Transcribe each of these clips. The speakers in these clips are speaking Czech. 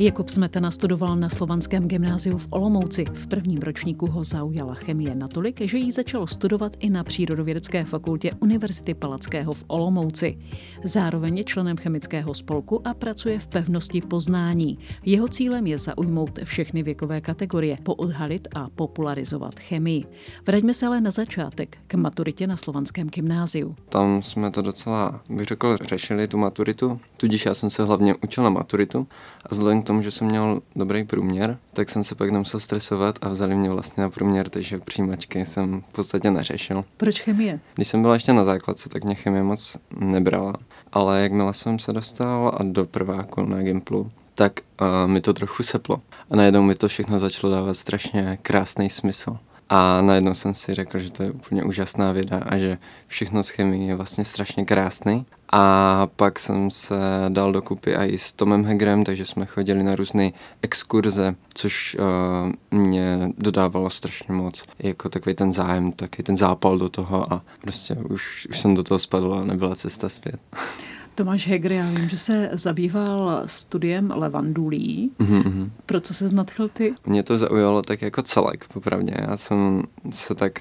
Jakub Smetana studoval na Slovanském gymnáziu v Olomouci. V prvním ročníku ho zaujala chemie natolik, že ji začal studovat i na Přírodovědecké fakultě Univerzity Palackého v Olomouci. Zároveň je členem chemického spolku a pracuje v pevnosti poznání. Jeho cílem je zaujmout všechny věkové kategorie, poodhalit a popularizovat chemii. Vraťme se ale na začátek k maturitě na Slovanském gymnáziu. Tam jsme to docela, bych řekl, řešili tu maturitu, tudíž já jsem se hlavně učil na maturitu a vzhledem tomu, že jsem měl dobrý průměr, tak jsem se pak nemusel stresovat a vzali mě vlastně na průměr, takže přijímačky jsem v podstatě neřešil. Proč chemie? Když jsem byla ještě na základce, tak mě chemie moc nebrala. Ale jakmile jsem se dostal a do prváku na Gimplu, tak uh, mi to trochu seplo. A najednou mi to všechno začalo dávat strašně krásný smysl. A najednou jsem si řekl, že to je úplně úžasná věda a že všechno z chemie je vlastně strašně krásný. A pak jsem se dal dokupy i s Tomem Hegrem, takže jsme chodili na různé exkurze, což uh, mě dodávalo strašně moc. Jako takový ten zájem, taky ten zápal do toho a prostě už, už jsem do toho spadl a nebyla cesta zpět. Tomáš Hegr, já vím, že se zabýval studiem levandulí. Mm-hmm. Pro co se znadchl ty? Mě to zaujalo tak jako celek, popravdě. Já jsem se tak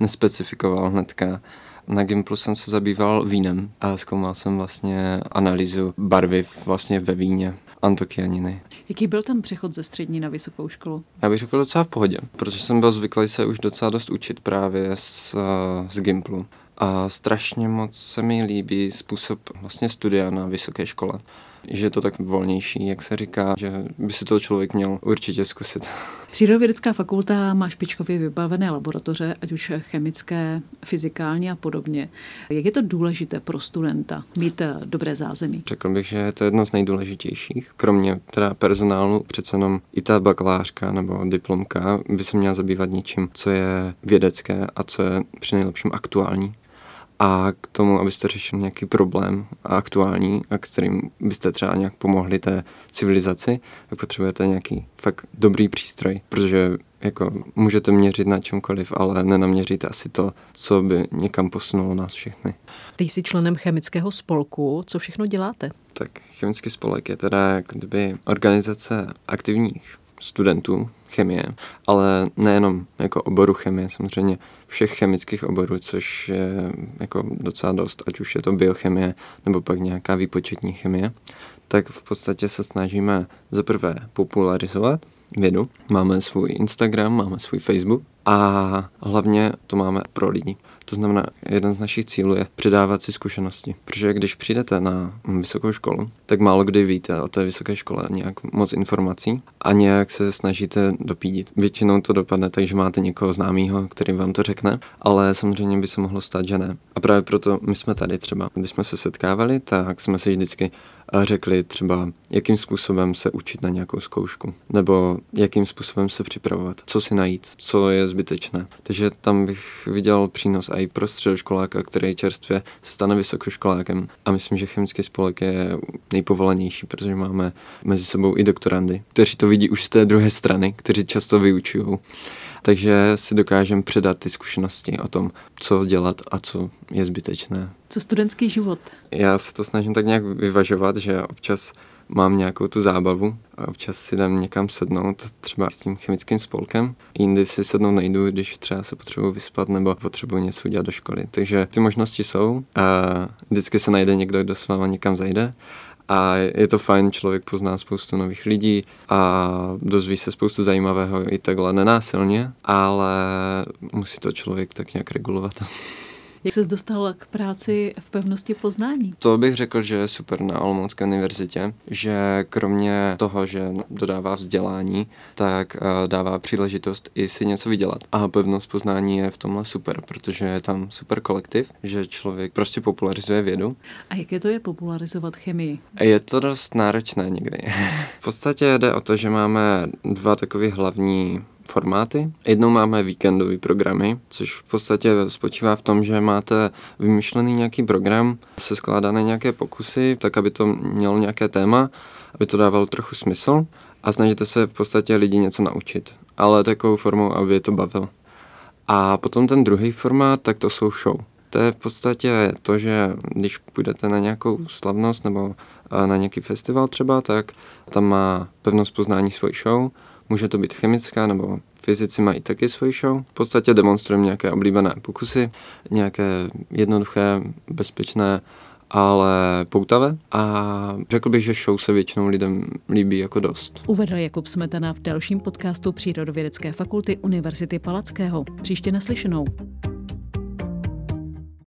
nespecifikoval hnedka. Na Gimplu jsem se zabýval vínem a zkoumal jsem vlastně analýzu barvy vlastně ve víně antokianiny. Jaký byl ten přechod ze střední na vysokou školu? Já bych řekl docela v pohodě, protože jsem byl zvyklý se už docela dost učit právě z, z Gimplu. A strašně moc se mi líbí způsob vlastně studia na vysoké škole že je to tak volnější, jak se říká, že by si to člověk měl určitě zkusit. Přírodovědecká fakulta má špičkově vybavené laboratoře, ať už chemické, fyzikální a podobně. Jak je to důležité pro studenta mít eh, dobré zázemí? Řekl bych, že je to jedno z nejdůležitějších. Kromě teda personálu přece jenom i ta bakalářka nebo diplomka by se měla zabývat něčím, co je vědecké a co je při nejlepším aktuální a k tomu, abyste řešili nějaký problém aktuální a kterým byste třeba nějak pomohli té civilizaci, tak potřebujete nějaký fakt dobrý přístroj, protože jako můžete měřit na čemkoliv, ale nenaměříte asi to, co by někam posunulo nás všechny. Ty jsi členem chemického spolku, co všechno děláte? Tak chemický spolek je teda jak kdyby organizace aktivních studentů chemie, ale nejenom jako oboru chemie, samozřejmě všech chemických oborů, což je jako docela dost, ať už je to biochemie nebo pak nějaká výpočetní chemie, tak v podstatě se snažíme zaprvé popularizovat vědu. Máme svůj Instagram, máme svůj Facebook a hlavně to máme pro lidi. To znamená, jeden z našich cílů je předávat si zkušenosti. Protože když přijdete na vysokou školu, tak málo kdy víte o té vysoké škole nějak moc informací a nějak se snažíte dopídit. Většinou to dopadne tak, že máte někoho známého, který vám to řekne, ale samozřejmě by se mohlo stát, že ne. A právě proto my jsme tady třeba. Když jsme se setkávali, tak jsme si vždycky řekli třeba, jakým způsobem se učit na nějakou zkoušku, nebo jakým způsobem se připravovat, co si najít, co je zbytečné. Takže tam bych viděl přínos i pro středoškoláka, který čerstvě stane vysokoškolákem. A myslím, že chemický spolek je nejpovolanější, protože máme mezi sebou i doktorandy, kteří to vidí už z té druhé strany, kteří často vyučují takže si dokážeme předat ty zkušenosti o tom, co dělat a co je zbytečné. Co studentský život? Já se to snažím tak nějak vyvažovat, že občas mám nějakou tu zábavu a občas si dám někam sednout, třeba s tím chemickým spolkem. Jindy si sednout nejdu, když třeba se potřebuji vyspat nebo potřebuji něco udělat do školy. Takže ty možnosti jsou a vždycky se najde někdo, kdo s váma někam zajde a je to fajn, člověk pozná spoustu nových lidí a dozví se spoustu zajímavého i takhle nenásilně, ale musí to člověk tak nějak regulovat. Jak jsi dostal k práci v pevnosti poznání? To bych řekl, že je super na Olomoucké univerzitě, že kromě toho, že dodává vzdělání, tak eh, dává příležitost i si něco vydělat. A pevnost poznání je v tomhle super, protože je tam super kolektiv, že člověk prostě popularizuje vědu. A jaké to je popularizovat chemii? Je to dost náročné někdy. v podstatě jde o to, že máme dva takové hlavní formáty. Jednou máme víkendové programy, což v podstatě spočívá v tom, že máte vymyšlený nějaký program, se skládané nějaké pokusy, tak aby to mělo nějaké téma, aby to dávalo trochu smysl a snažíte se v podstatě lidi něco naučit, ale takovou formou, aby to bavil. A potom ten druhý formát, tak to jsou show. To je v podstatě to, že když půjdete na nějakou slavnost nebo na nějaký festival třeba, tak tam má pevnost poznání svoji show. Může to být chemická nebo fyzici mají taky svoji show. V podstatě demonstrujeme nějaké oblíbené pokusy, nějaké jednoduché, bezpečné ale poutavé a řekl bych, že show se většinou lidem líbí jako dost. Uvedl Jakub Smetana v dalším podcastu Přírodovědecké fakulty Univerzity Palackého. Příště naslyšenou.